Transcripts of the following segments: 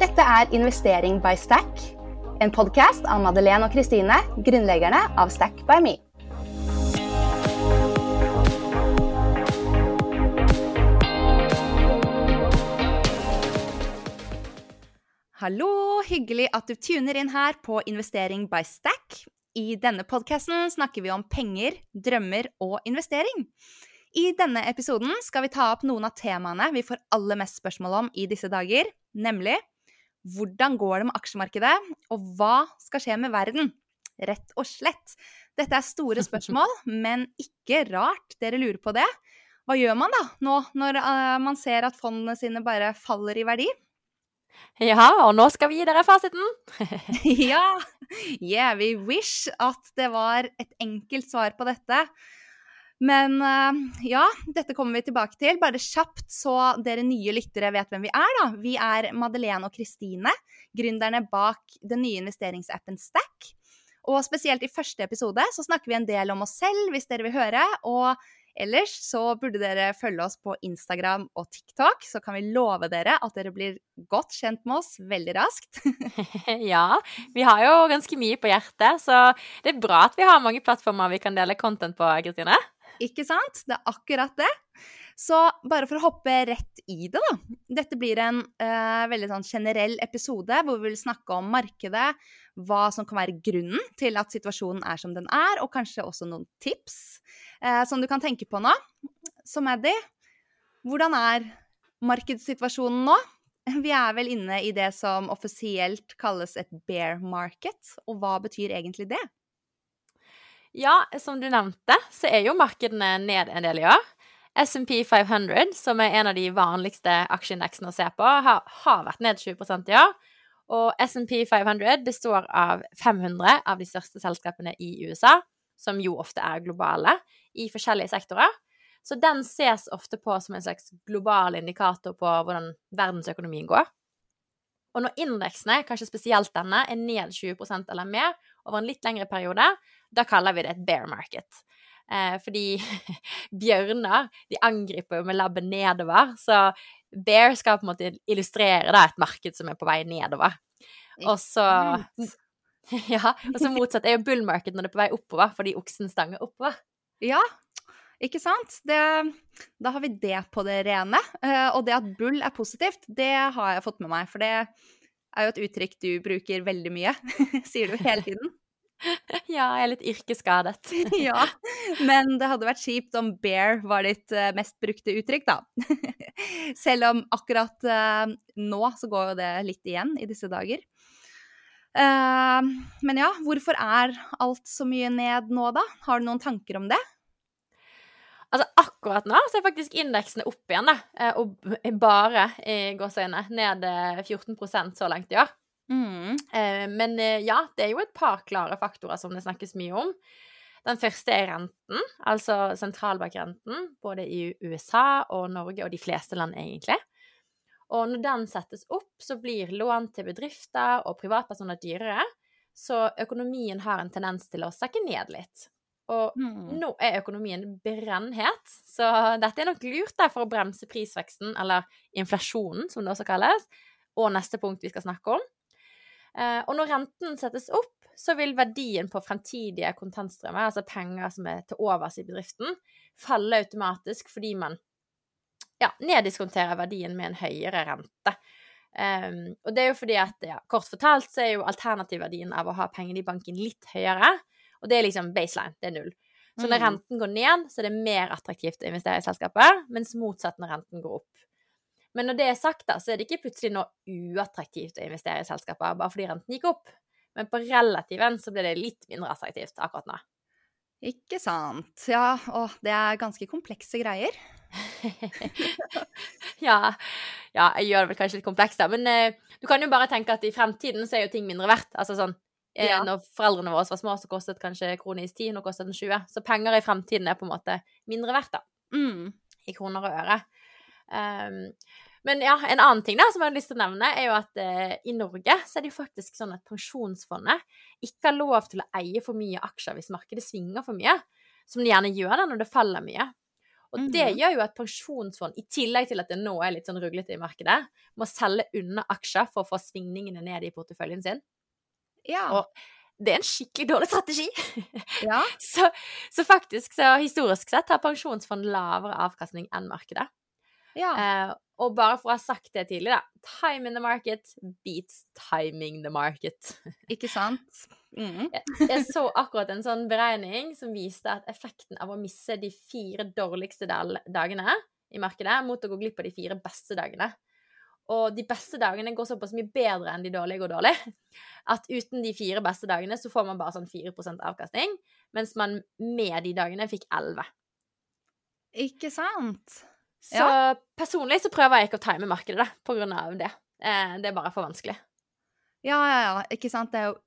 Dette er Investering by Stack, en podkast av Madeleine og Kristine, grunnleggerne av Stack by Me. Hallo, hyggelig at du tuner inn her på Investering by Stack. I denne podkasten snakker vi om penger, drømmer og investering. I denne episoden skal vi ta opp noen av temaene vi får aller mest spørsmål om i disse dager, nemlig hvordan går det med aksjemarkedet, og hva skal skje med verden? Rett og slett. Dette er store spørsmål, men ikke rart dere lurer på det. Hva gjør man da nå når uh, man ser at fondene sine bare faller i verdi? Ja, og nå skal vi gi dere fasiten. ja. Yeah, we wish at det var et enkelt svar på dette. Men uh, ja, dette kommer vi tilbake til. Bare kjapt så dere nye lyttere vet hvem vi er, da. Vi er Madeleine og Kristine, gründerne bak den nye investeringsappen Stack. Og spesielt i første episode så snakker vi en del om oss selv, hvis dere vil høre. Og ellers så burde dere følge oss på Instagram og TikTok, så kan vi love dere at dere blir godt kjent med oss veldig raskt. ja, vi har jo ganske mye på hjertet, så det er bra at vi har mange plattformer vi kan dele content på, Kristine. Ikke sant? Det er akkurat det. Så bare for å hoppe rett i det, da. Dette blir en uh, veldig sånn generell episode hvor vi vil snakke om markedet, hva som kan være grunnen til at situasjonen er som den er, og kanskje også noen tips uh, som du kan tenke på nå. Så Maddy, hvordan er markedssituasjonen nå? Vi er vel inne i det som offisielt kalles et bear market, og hva betyr egentlig det? Ja, som du nevnte, så er jo markedene ned en del i år. SMP 500, som er en av de vanligste aksjeindeksene å se på, har, har vært ned 20% i år. Og SMP 500 består av 500 av de største selskapene i USA, som jo ofte er globale, i forskjellige sektorer. Så den ses ofte på som en slags global indikator på hvordan verdensøkonomien går. Og når indeksene, kanskje spesielt denne, er ned 20% eller mer over en litt lengre periode, da kaller vi det et bear market. Eh, fordi bjørner de angriper jo med labben nedover, så bear skal på en måte illustrere da, et marked som er på vei nedover. Og så Ja, og så motsatt er jo bull market når det er på vei oppover, fordi oksen stanger oppover. Ja, ikke sant? Det, da har vi det på det rene. Uh, og det at bull er positivt, det har jeg fått med meg. For det er jo et uttrykk du bruker veldig mye. Sier du hele tiden. Ja, jeg er litt yrkesskadet. ja, men det hadde vært kjipt om bear var ditt uh, mest brukte uttrykk, da. Selv om akkurat uh, nå så går jo det litt igjen i disse dager. Men ja, hvorfor er alt så mye ned nå, da? Har du noen tanker om det? Altså akkurat nå så er faktisk indeksene opp igjen, da. Og bare i gåseøyne, ned 14% så langt i år. Mm. Eh, men eh, ja, det er jo et par klare faktorer som det snakkes mye om. Den første er renten, altså sentralbankrenten, både i USA og Norge og de fleste land, egentlig. Og når den settes opp, så blir lån til bedrifter og privatpersoner dyrere, så økonomien har en tendens til å sakke ned litt. Og mm. nå er økonomien brennhet, så dette er nok lurt der for å bremse prisveksten, eller inflasjonen, som det også kalles, og neste punkt vi skal snakke om. Eh, og når renten settes opp, så vil verdien på fremtidige kontantstrømmer, altså penger som er til overs i bedriften, falle automatisk fordi man ja, neddiskonterer verdien med en høyere rente. Um, og det er jo fordi at, ja, kort fortalt, så er jo alternativverdien av å ha pengene i banken litt høyere, og det er liksom baseline, det er null. Så når mm. renten går ned, så er det mer attraktivt å investere i selskapet, mens motsatt når renten går opp. Men når det er sagt, da, så er det ikke plutselig noe uattraktivt å investere i selskaper bare fordi renten gikk opp. Men på relativen så blir det litt mindre attraktivt akkurat nå. Ikke sant. Ja, og det er ganske komplekse greier. ja. ja. jeg gjør det vel kanskje litt komplekst, da. Men uh, du kan jo bare tenke at i fremtiden så er jo ting mindre verdt. Altså sånn eh, ja. Når foreldrene våre var små, så kostet kanskje kronis 10, nå koster den 20. Så penger i fremtiden er på en måte mindre verdt, da. Mm. I kroner og øre. Um, men ja, en annen ting da, som jeg har lyst til å nevne, er jo at uh, i Norge så er det jo faktisk sånn at Pensjonsfondet ikke har lov til å eie for mye aksjer hvis markedet svinger for mye, som det gjerne gjør da når det faller mye. Og det mm. gjør jo at pensjonsfond, i tillegg til at det nå er litt sånn ruglete i markedet, må selge unna aksjer for å få svingningene ned i porteføljen sin. Ja. Og det er en skikkelig dårlig strategi. Ja. så, så, faktisk, så historisk sett har pensjonsfond lavere avkastning enn markedet. Ja. Eh, og bare for å ha sagt det tidlig, da. Time in the market beats timing the market. Ikke sant? Mm. Jeg, jeg, så akkurat en sånn beregning som viste at effekten av å misse de fire dårligste dagene i markedet mot å gå glipp av de fire beste dagene. Og de beste dagene går såpass mye bedre enn de dårlige går dårlig. At uten de fire beste dagene så får man bare sånn 4% avkastning, mens man med de dagene fikk 11 Ikke sant? Så ja. personlig så prøver jeg ikke å time markedet, da, på grunn av det. Eh, det er bare for vanskelig. Ja, ja, ja. Ikke sant. Det er jo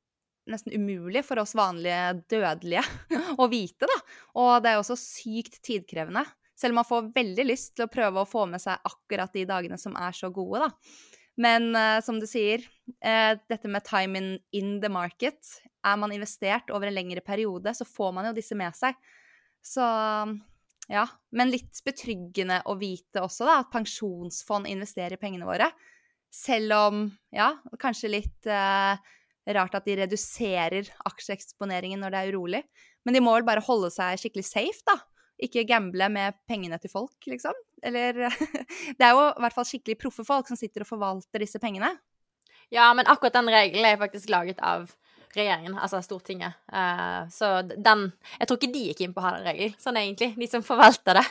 nesten umulig for oss vanlige dødelige å vite, da. Og det er også sykt tidkrevende. Selv om man får veldig lyst til å prøve å få med seg akkurat de dagene som er så gode, da. Men uh, som du sier, uh, dette med time in, in, the market Er man investert over en lengre periode, så får man jo disse med seg. Så ja. Men litt betryggende å vite også, da, at pensjonsfond investerer pengene våre. Selv om, ja, kanskje litt uh, rart at de reduserer aksjeeksponeringen når det er urolig. Men de må vel bare holde seg skikkelig safe, da. Ikke gamble med pengene til folk, liksom. Eller Det er jo i hvert fall skikkelig proffe folk som sitter og forvalter disse pengene. Ja, men akkurat den regelen er faktisk laget av regjeringen, altså Stortinget. Uh, så den Jeg tror ikke de gikk inn på å ha den regelen, sånn egentlig, de som forvalter det.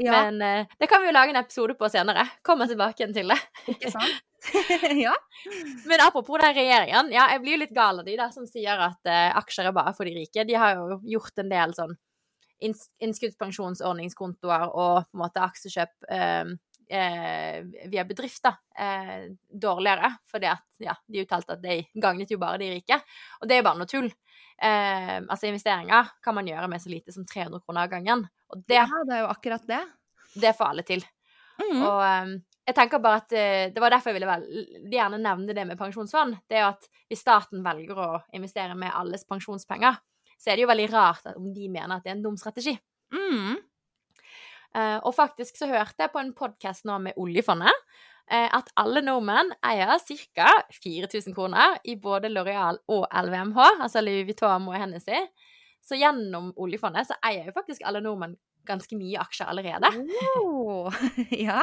Ja. Men uh, det kan vi jo lage en episode på senere. Kommer tilbake til det. Ikke sant? ja. Men apropos den regjeringen, ja, jeg blir jo litt gal av de der som sier at uh, aksjer er bare for de rike. De har jo gjort en del sånn innskuddspensjonsordningskontoer og på en måte aksjekjøp eh, eh, via bedrifter eh, dårligere. Fordi at ja, de uttalte at de gagnet jo bare de rike. Og det er jo bare noe tull. Eh, altså investeringer kan man gjøre med så lite som 300 kroner av gangen. Og det, ja, det er jo akkurat det. Det får alle til. Mm. Og eh, jeg tenker bare at eh, Det var derfor jeg ville vel, gjerne nevne det med pensjonsfond. Det er jo at hvis staten velger å investere med alles pensjonspenger, så er det jo veldig rart om de mener at det er en dum strategi. Mm. Uh, og faktisk så hørte jeg på en podkast nå med oljefondet uh, at alle nordmenn eier ca. 4000 kroner i både Loreal og LVMH, altså Louis Vuitton og Hennessy. Så gjennom oljefondet så eier jo faktisk alle nordmenn ganske mye aksjer allerede. Oh, ja.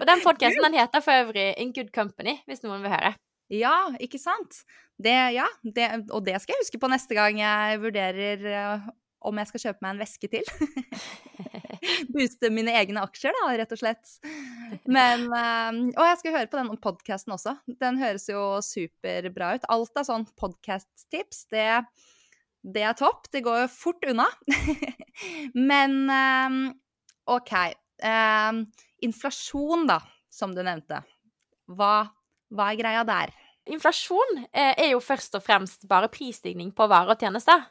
og den podkasten heter for øvrig In Good Company, hvis noen vil høre. Ja, ikke sant? Det, ja, det, og det skal jeg huske på neste gang jeg vurderer uh, om jeg skal kjøpe meg en veske til. Booste mine egne aksjer, da, rett og slett. Men uh, Og jeg skal høre på den podkasten også. Den høres jo superbra ut. Alt av sånn podkast-tips, det, det, er topp. Det går jo fort unna. Men uh, OK. inflasjon, da, som du nevnte. Hva hva er greia der? Inflasjon eh, er jo først og fremst bare prisstigning på varer og tjenester.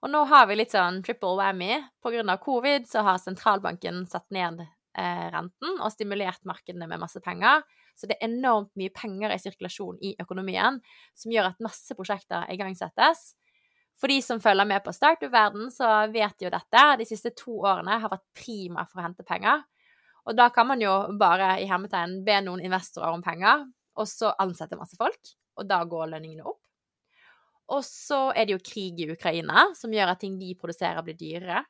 Og nå har vi litt sånn triple whammy. Pga. covid så har sentralbanken satt ned eh, renten og stimulert markedene med masse penger. Så det er enormt mye penger i sirkulasjon i økonomien, som gjør at masse prosjekter igangsettes. For de som følger med på startup-verden, så vet jo dette. De siste to årene har vært prima for å hente penger. Og da kan man jo bare i hermetegn be noen investorer om penger, og så ansetter masse folk, og da går lønningene opp. Og så er det jo krig i Ukraina, som gjør at ting de produserer, blir dyrere.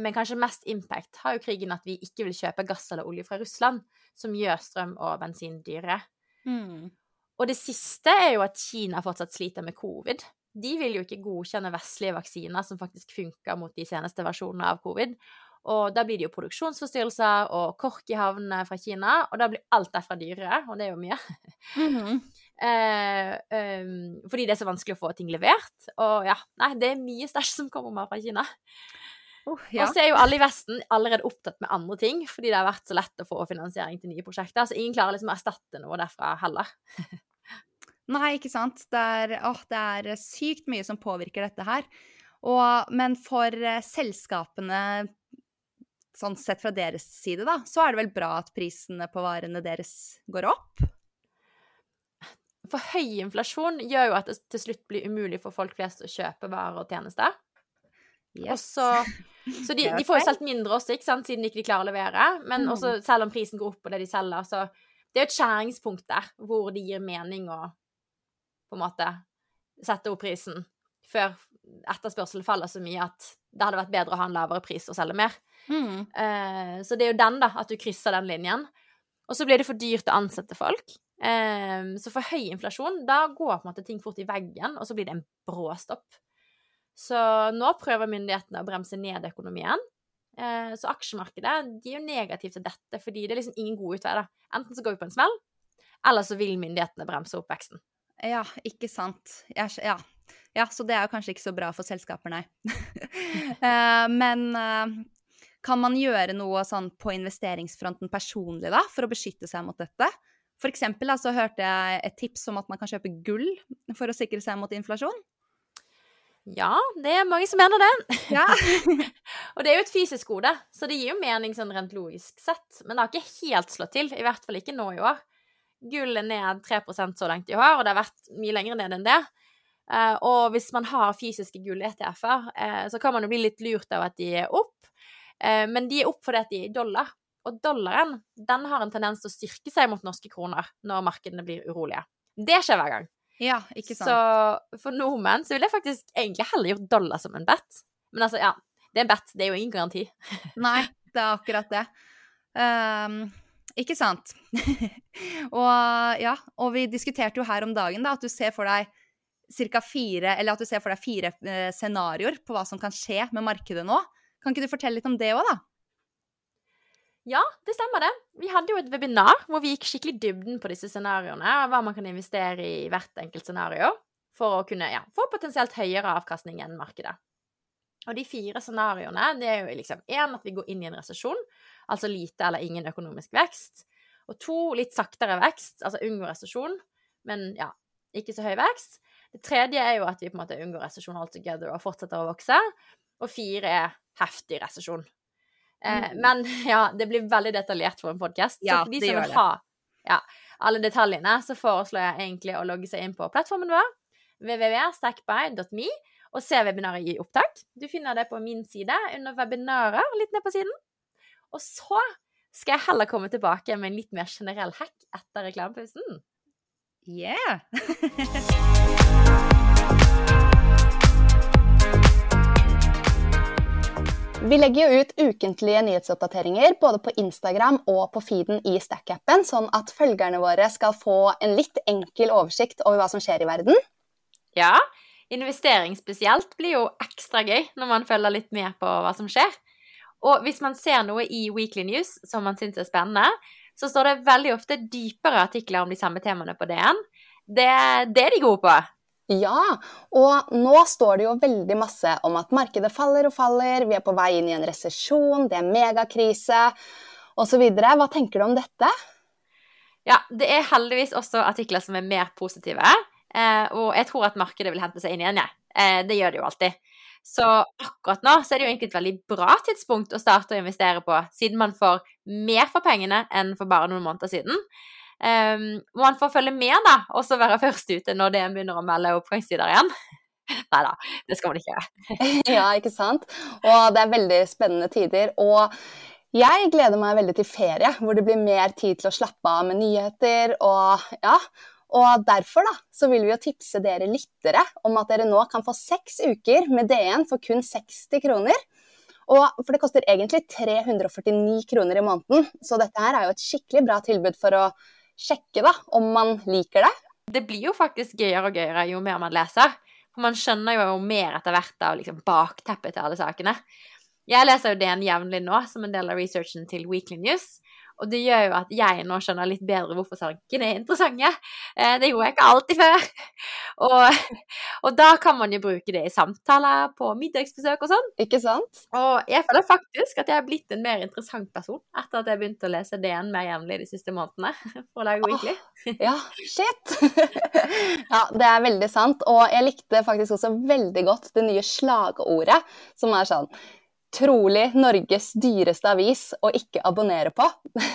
Men kanskje mest impact har jo krigen at vi ikke vil kjøpe gass eller olje fra Russland, som gjør strøm og bensin dyrere. Mm. Og det siste er jo at Kina fortsatt sliter med covid. De vil jo ikke godkjenne vestlige vaksiner som faktisk funker mot de seneste versjonene av covid. Og da blir det jo produksjonsforstyrrelser og kork i havnene fra Kina, og da blir alt derfra dyrere, og det er jo mye. Mm -hmm. eh, um, fordi det er så vanskelig å få ting levert. Og ja, nei, det er mye stæsj som kommer fra Kina. Oh, ja. Og så er jo alle i Vesten allerede opptatt med andre ting, fordi det har vært så lett å få finansiering til nye prosjekter. Så ingen klarer liksom å erstatte noe derfra heller. Nei, ikke sant. Det er, åh, det er sykt mye som påvirker dette her. Og, men for uh, selskapene sånn sett fra deres side, da, så er det vel bra at prisene på varene deres går opp? For høy inflasjon gjør jo at det til slutt blir umulig for folk flest å kjøpe varer og tjenester. Yes. Så, så, de, de får jo solgt mindre også, ikke sant, siden de ikke klarer å levere. Men mm. også, selv om prisen går opp på det de selger, så det er jo et skjæringspunkt der hvor det gir mening å på en måte sette opp prisen før etterspørselen faller så mye at det hadde vært bedre å ha en lavere pris og selge mer. Mm. Uh, så det er jo den, da, at du krysser den linjen. Og så blir det for dyrt å ansette folk. Um, så for høy inflasjon, da går på en måte ting fort i veggen, og så blir det en bråstopp. Så nå prøver myndighetene å bremse ned økonomien. Uh, så aksjemarkedet de er jo negative til dette, fordi det er liksom ingen god utvei. da. Enten så går vi på en smell, eller så vil myndighetene bremse opp veksten. Ja, ikke sant. Jeg, ja. Ja. så det er jo kanskje ikke så bra for selskaper, nei. uh, men kan man gjøre noe sånn på investeringsfronten personlig da, for å beskytte seg mot dette? For eksempel da, så hørte jeg et tips om at man kan kjøpe gull for å sikre seg mot inflasjon. Ja, det er mange som mener det. Ja. og det er jo et fysisk gode, så det gir jo mening sånn rent logisk sett. Men det har ikke helt slått til, i hvert fall ikke nå i år. Gull er ned 3% så langt i år, og det har vært mye lenger ned enn det. Uh, og hvis man har fysiske gull-ETF-er, uh, så kan man jo bli litt lurt av at de er opp. Uh, men de er opp fordi at de er i dollar. Og dollaren den har en tendens til å styrke seg mot norske kroner når markedene blir urolige. Det skjer hver gang. Ja, ikke sant. Så for nordmenn så ville jeg faktisk egentlig heller gjort dollar som en bet. Men altså, ja, det er en bet, det er jo ingen garanti. Nei, det er akkurat det. Um, ikke sant. og ja, og vi diskuterte jo her om dagen da, at du ser for deg ca. fire, eller at du ser for deg fire eh, scenarioer på hva som kan skje med markedet nå. Kan ikke du fortelle litt om det òg, da? Ja, det stemmer det. Vi hadde jo et webinar hvor vi gikk skikkelig dybden på disse scenarioene, hva man kan investere i hvert enkelt scenario for å kunne ja, få potensielt høyere avkastning enn markedet. Og de fire scenarioene, det er jo liksom én at vi går inn i en resesjon, altså lite eller ingen økonomisk vekst. Og to litt saktere vekst, altså unngå resesjon, men ja, ikke så høy vekst. Tredje er jo at vi på en måte unngår resesjon altogether og fortsetter å vokse. Og fire er heftig resesjon. Eh, mm. Men ja, det blir veldig detaljert for en podkast. Ja, så for de som vil ha ja, alle detaljene, så foreslår jeg egentlig å logge seg inn på plattformen vår, www.stackby.me, og se webinaret i opptak. Du finner det på min side under webinarer litt ned på siden. Og så skal jeg heller komme tilbake med en litt mer generell hack etter reklamepausen. Yeah! Vi legger jo ut ukentlige nyhetsoppdateringer både på Instagram og på feeden i Stack-appen, sånn at følgerne våre skal få en litt enkel oversikt over hva som skjer i verden. Ja, investering spesielt blir jo ekstra gøy når man følger litt med på hva som skjer. Og hvis man ser noe i Weekly News som man syns er spennende, så står det veldig ofte dypere artikler om de samme temaene på DN. Det, det er de gode på. Ja, og nå står det jo veldig masse om at markedet faller og faller, vi er på vei inn i en resesjon, det er megakrise osv. Hva tenker du om dette? Ja, det er heldigvis også artikler som er mer positive. Eh, og jeg tror at markedet vil hente seg inn igjen, jeg. Ja. Eh, det gjør det jo alltid. Så akkurat nå så er det jo egentlig et veldig bra tidspunkt å starte å investere på, siden man får mer for pengene enn for bare noen måneder siden. Um, man får følge med, da, og så være først ute når det begynner å melde oppgangstider igjen. Nei da, det skal man ikke gjøre. ja, ikke sant. Og det er veldig spennende tider. Og jeg gleder meg veldig til ferie, hvor det blir mer tid til å slappe av med nyheter og ja. Og derfor da, så vil vi jo tipse dere lyttere om at dere nå kan få seks uker med DN for kun 60 kroner. Og for det koster egentlig 349 kroner i måneden, så dette her er jo et skikkelig bra tilbud for å sjekke da, om man liker det. Det blir jo faktisk gøyere og gøyere jo mer man leser. For man skjønner jo mer etter hvert av liksom bakteppet til alle sakene. Jeg leser jo DN jevnlig nå som en del av researchen til Weekly News. Og det gjør jo at jeg nå skjønner litt bedre hvorfor sankene er interessante. Eh, det gjorde jeg ikke alltid før. Og, og, da kan man jo bruke det i samtaler, på middagsbesøk og sånn. Ikke sant? Og jeg føler faktisk at jeg har blitt en mer interessant person etter at jeg begynte å lese DN mer jevnlig de siste månedene. For å lage Weekly. Oh, ja, shit! ja, det er veldig sant. Og jeg likte faktisk også veldig godt det nye slagordet som er sånn trolig Norges dyreste avis å ikke abonnere på.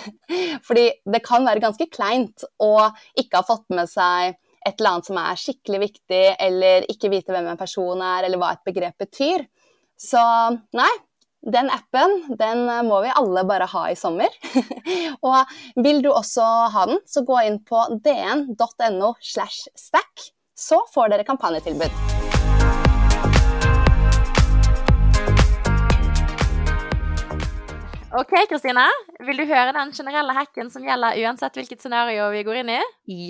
Fordi det kan være ganske kleint å ikke ha fått med seg et eller annet som er skikkelig viktig, eller ikke vite hvem en person er, eller hva et begrep betyr. Så nei, den appen den må vi alle bare ha i sommer. og vil du også ha den, så gå inn på dn.no slash stack, så får dere kampanjetilbud. OK, Kristine. Vil du høre den generelle hacken som gjelder uansett hvilket scenario vi går inn i?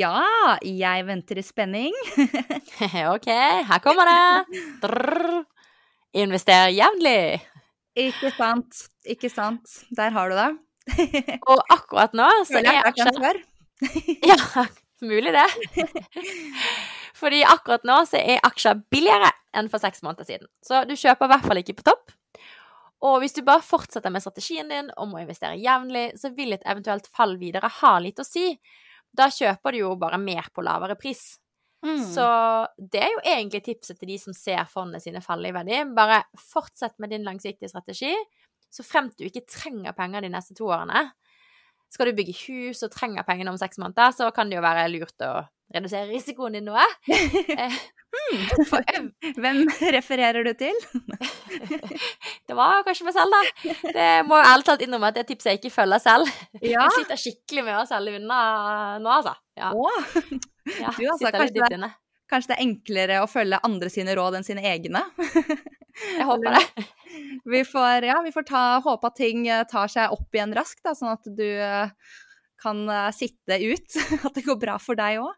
Ja, jeg venter i spenning. OK, her kommer det. Drrr. Invester jevnlig. Ikke sant. Ikke sant. Der har du det. Og akkurat nå så er aksjer Ja, mulig det. Fordi akkurat nå så er aksjer billigere enn for seks måneder siden. Så du kjøper i hvert fall ikke på topp. Og hvis du bare fortsetter med strategien din om å investere jevnlig, så vil et eventuelt fall videre ha litt å si. Da kjøper du jo bare mer på lavere pris. Mm. Så det er jo egentlig tipset til de som ser fondet sine falle i verdi. Bare fortsett med din langsiktige strategi, så fremt du ikke trenger penger de neste to årene. Skal du bygge hus og trenger pengene om seks måneder, så kan det jo være lurt å redusere risikoen din noe. Eh, hmm, hvem refererer du til? det var kanskje meg selv, da. Det må jeg ærlig talt innrømme at det tipset jeg ikke følger selv. Ja. Jeg sitter skikkelig med oss alle unna nå, altså. Ja. Ja, du, altså, kanskje, det, kanskje det er enklere å følge andre sine råd enn sine egne? jeg håper det. Vi får, ja, vi får ta, håpe at ting eh, tar seg opp igjen raskt, da, sånn at du eh, kan sitte ut. At det går bra for deg òg.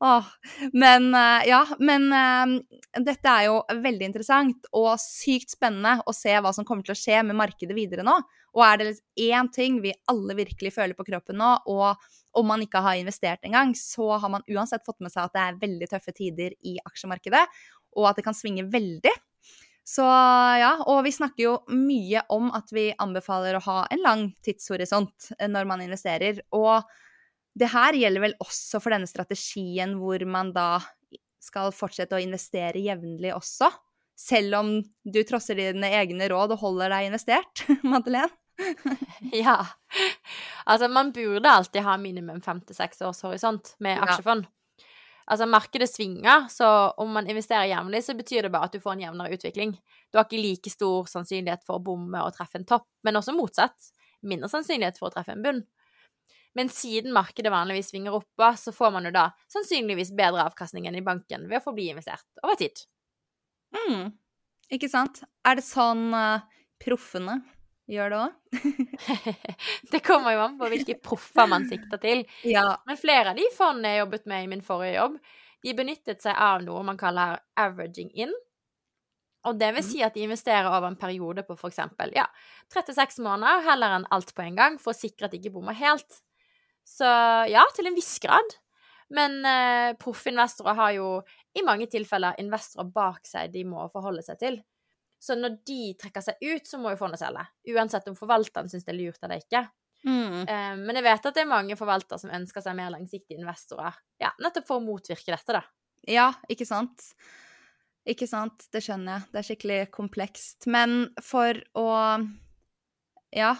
Åh, men eh, ja, men uh, dette er jo veldig interessant og sykt spennende å se hva som kommer til å skje med markedet videre nå. Og er det én ting vi alle virkelig føler på kroppen nå, og om man ikke har investert engang, så har man uansett fått med seg at det er veldig tøffe tider i aksjemarkedet, og at det kan svinge veldig. Så ja, og vi snakker jo mye om at vi anbefaler å ha en lang tidshorisont eh, når man investerer. Og det her gjelder vel også for denne strategien hvor man da skal fortsette å investere jevnlig også? Selv om du trosser dine egne råd og holder deg investert, Madeleine? ja. Altså, man burde alltid ha minimum fem til seks års horisont med aksjefond. Ja. Altså, markedet svinger, så om man investerer jevnlig, så betyr det bare at du får en jevnere utvikling. Du har ikke like stor sannsynlighet for å bomme og treffe en topp, men også motsatt. Mindre sannsynlighet for å treffe en bunn. Men siden markedet vanligvis svinger oppover, så får man jo da sannsynligvis bedre avkastning enn i banken ved å forbli investert over tid. Mm. Ikke sant. Er det sånn uh, proffene gjør det òg? det kommer jo an på hvilke proffer man sikter til. Ja. Men flere av de fondene jeg jobbet med i min forrige jobb, de benyttet seg av noe man kaller averaging in. Og det vil mm. si at de investerer over en periode på f.eks. Ja, 36 måneder heller enn alt på en gang, for å sikre at de ikke bommer helt. Så ja, til en viss grad. Men eh, proffinvestorer har jo i mange tilfeller investorer bak seg de må forholde seg til. Så når de trekker seg ut, så må jo fondet selge. Uansett om forvalteren syns det er lurt eller ikke. Mm. Eh, men jeg vet at det er mange forvaltere som ønsker seg mer langsiktige investorer. Ja, nettopp for å motvirke dette, da. Ja, ikke sant. Ikke sant, det skjønner jeg. Det er skikkelig komplekst. Men for å Ja,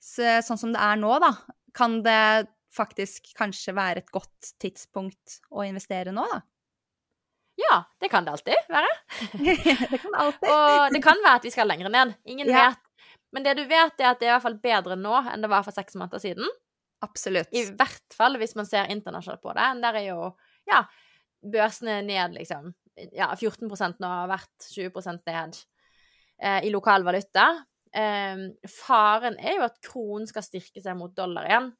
sånn som det er nå, da, kan det faktisk kanskje være et godt tidspunkt å investere nå, da? Ja, det kan det alltid være. det kan alltid. Og det kan være at vi skal lenger ned. Ingen ja. vet. Men det du vet, er at det er i hvert fall bedre nå enn det var for seks måneder siden. Absolutt. I hvert fall hvis man ser internasjonalt på det. Der er jo ja, børsene ned, liksom. Ja, 14 nå har vært 20% ned eh, i lokal valuta. Eh, faren er jo at kronen skal styrke seg mot dollar igjen.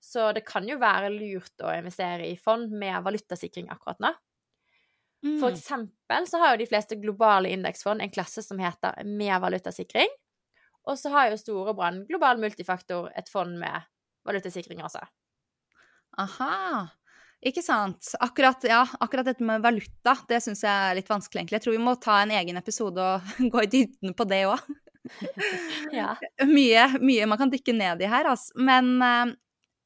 Så det kan jo være lurt å investere i fond med valutasikring akkurat nå. Mm. For eksempel så har jo de fleste globale indeksfond en klasse som heter med valutasikring. Og så har jo Storebrand global multifaktor et fond med valutasikring også. Aha. Ikke sant. Akkurat, ja, akkurat dette med valuta, det syns jeg er litt vanskelig, egentlig. Jeg tror vi må ta en egen episode og gå i dybden på det òg. Ja. Mye, mye, man kan dykke ned i her, altså. Men, eh,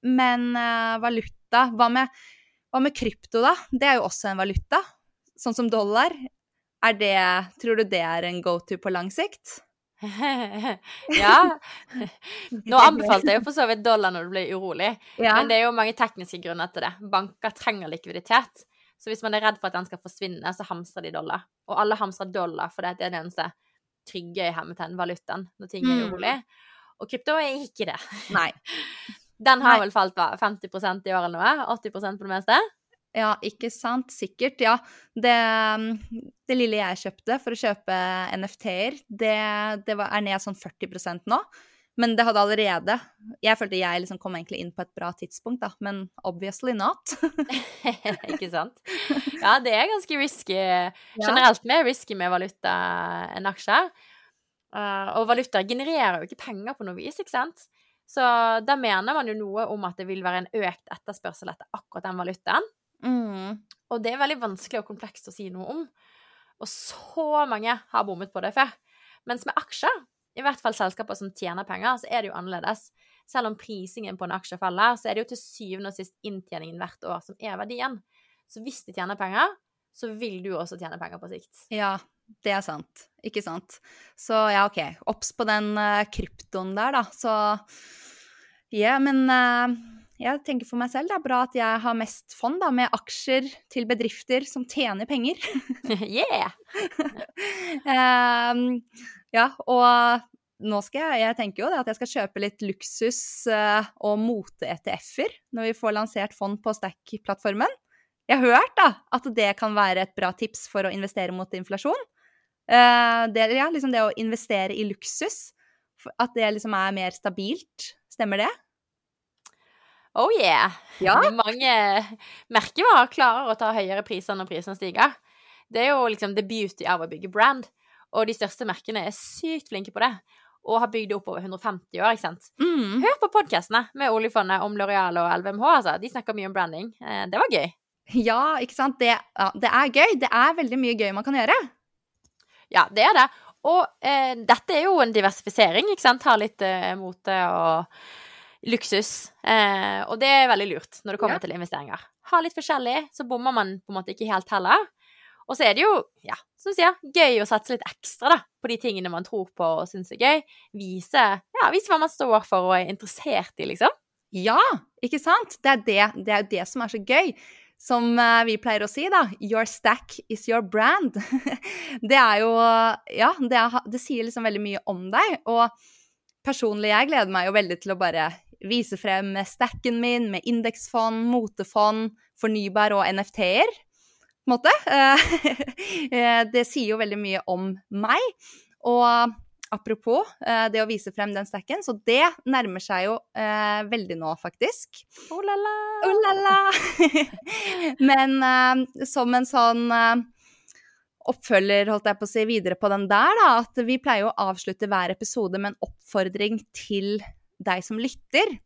men eh, valuta hva med, hva med, krypto, da? Det er jo også en valuta, sånn som dollar. Er det Tror du det er en go to på lang sikt? ja. Nå anbefalte jeg jo for så vidt dollar når du blir urolig, ja. men det er jo mange tekniske grunner til det. Banker trenger likviditet. Så hvis man er redd for at den skal forsvinne, så hamstrer de dollar. Og alle hamstrer dollar, for det er det eneste trygge i hermetegn valutaen når ting er Mm. urolig. Og krypto er ikke det. Nei. Den har Nei. vel falt hva, 50% i år eller noe? 80 på det meste? Ja, ikke sant? Sikkert, ja. Det, det lille jeg kjøpte for å kjøpe NFT-er, det, det var, er ned sånn 40% nå. Men det hadde allerede Jeg følte jeg liksom kom egentlig inn på et bra tidspunkt, da. Men obviously not. ikke sant? Ja, det er ganske risky. Generelt mer risky med valuta enn aksjer. Uh, og valuta genererer jo ikke penger på noe vis, ikke sant? Så da mener man jo noe om at det vil være en økt etterspørsel etter akkurat den valutaen. Mm. Og det er veldig vanskelig og komplekst å si noe om. Og så mange har bommet på det før. Mens med aksjer, i hvert fall selskaper som tjener penger, så er det jo annerledes. Selv om prisingen på en aksje faller, så er det jo til syvende og sist inntjeningen hvert år som er verdien. Så hvis de tjener penger, så vil du også tjene penger på sikt. Ja, det er sant. Ikke sant. Så ja, OK. Obs på den uh, kryptoen der, da. Så ja, men uh, jeg tenker for meg selv det er bra at jeg har mest fond da, med aksjer til bedrifter som tjener penger. yeah! Ehm, ja, og nå skal jeg Jeg tenker jo det at jeg skal kjøpe litt luksus eh, og mote-ETF-er når vi får lansert fond på Stack-plattformen. Jeg har hørt da at det kan være et bra tips for å investere mot inflasjon. Eh, det, ja, liksom det å investere i luksus. At det liksom er mer stabilt. Stemmer det? Oh yeah! Ja. Mange merkevarer klarer å ta høyere priser når prisene stiger. Det er jo liksom the beauty av å bygge brand. Og de største merkene er sykt flinke på det. Og har bygd det opp over 150 år, ikke sant. Mm. Hør på podkastene med oljefondet om L'Oreal og LVMH, altså. De snakker mye om branding. Eh, Det var gøy. Ja, ikke sant. Det, ja, det er gøy. Det er veldig mye gøy man kan gjøre. Ja, det er det. Og eh, dette er jo en diversifisering, ikke sant. Ha litt eh, mote og luksus. Eh, og det er veldig lurt når det kommer Ja. til investeringer. Ha litt forskjellig, så bommer man på en måte ikke helt heller. Og så er det jo, ja, som sier, gøy å satse litt ekstra da, på de tingene man tror på og syns er gøy. Vise, ja, vise hva man står for og er interessert i, liksom. Ja, ikke sant? Det er det, det er det som er så gøy. Som eh, vi pleier å si, da. Your stack is your brand. det er jo Ja, det, er, det sier liksom veldig mye om deg. Og personlig, jeg gleder meg jo veldig til å bare vise frem stacken min med indeksfond, motefond, fornybar og NFT-er. På en måte. Eh, det sier jo veldig mye om meg. Og apropos eh, det å vise frem den stacken, så det nærmer seg jo eh, veldig nå, faktisk. Oh la la. Oh la la! Men eh, som en sånn eh, oppfølger, holdt jeg på å si, videre på den der, da, at vi pleier å avslutte hver episode med en oppfordring til deg som lytter.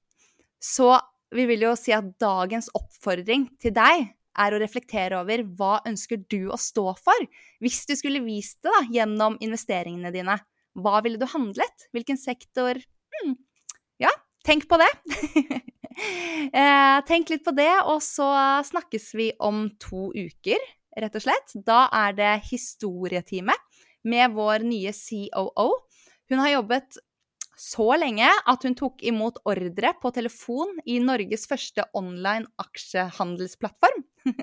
Så vi vil jo si at dagens oppfordring til deg er å reflektere over hva ønsker du å stå for? Hvis du skulle vist det da, gjennom investeringene dine, hva ville du handlet? Hvilken sektor? Hmm. Ja, tenk på det. eh, tenk litt på det, og så snakkes vi om to uker, rett og slett. Da er det historietime med vår nye COO. Hun har jobbet så lenge at hun tok imot ordre på telefon i Norges første online aksjehandelsplattform.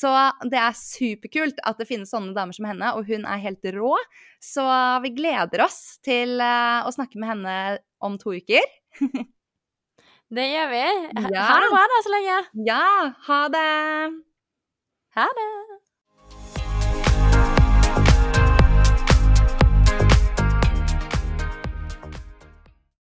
så det er superkult at det finnes sånne damer som henne, og hun er helt rå. Så vi gleder oss til eh, å snakke med henne om to uker. Det gjør vi. Ha det bra da så lenge. Ja, ha det! Ha det.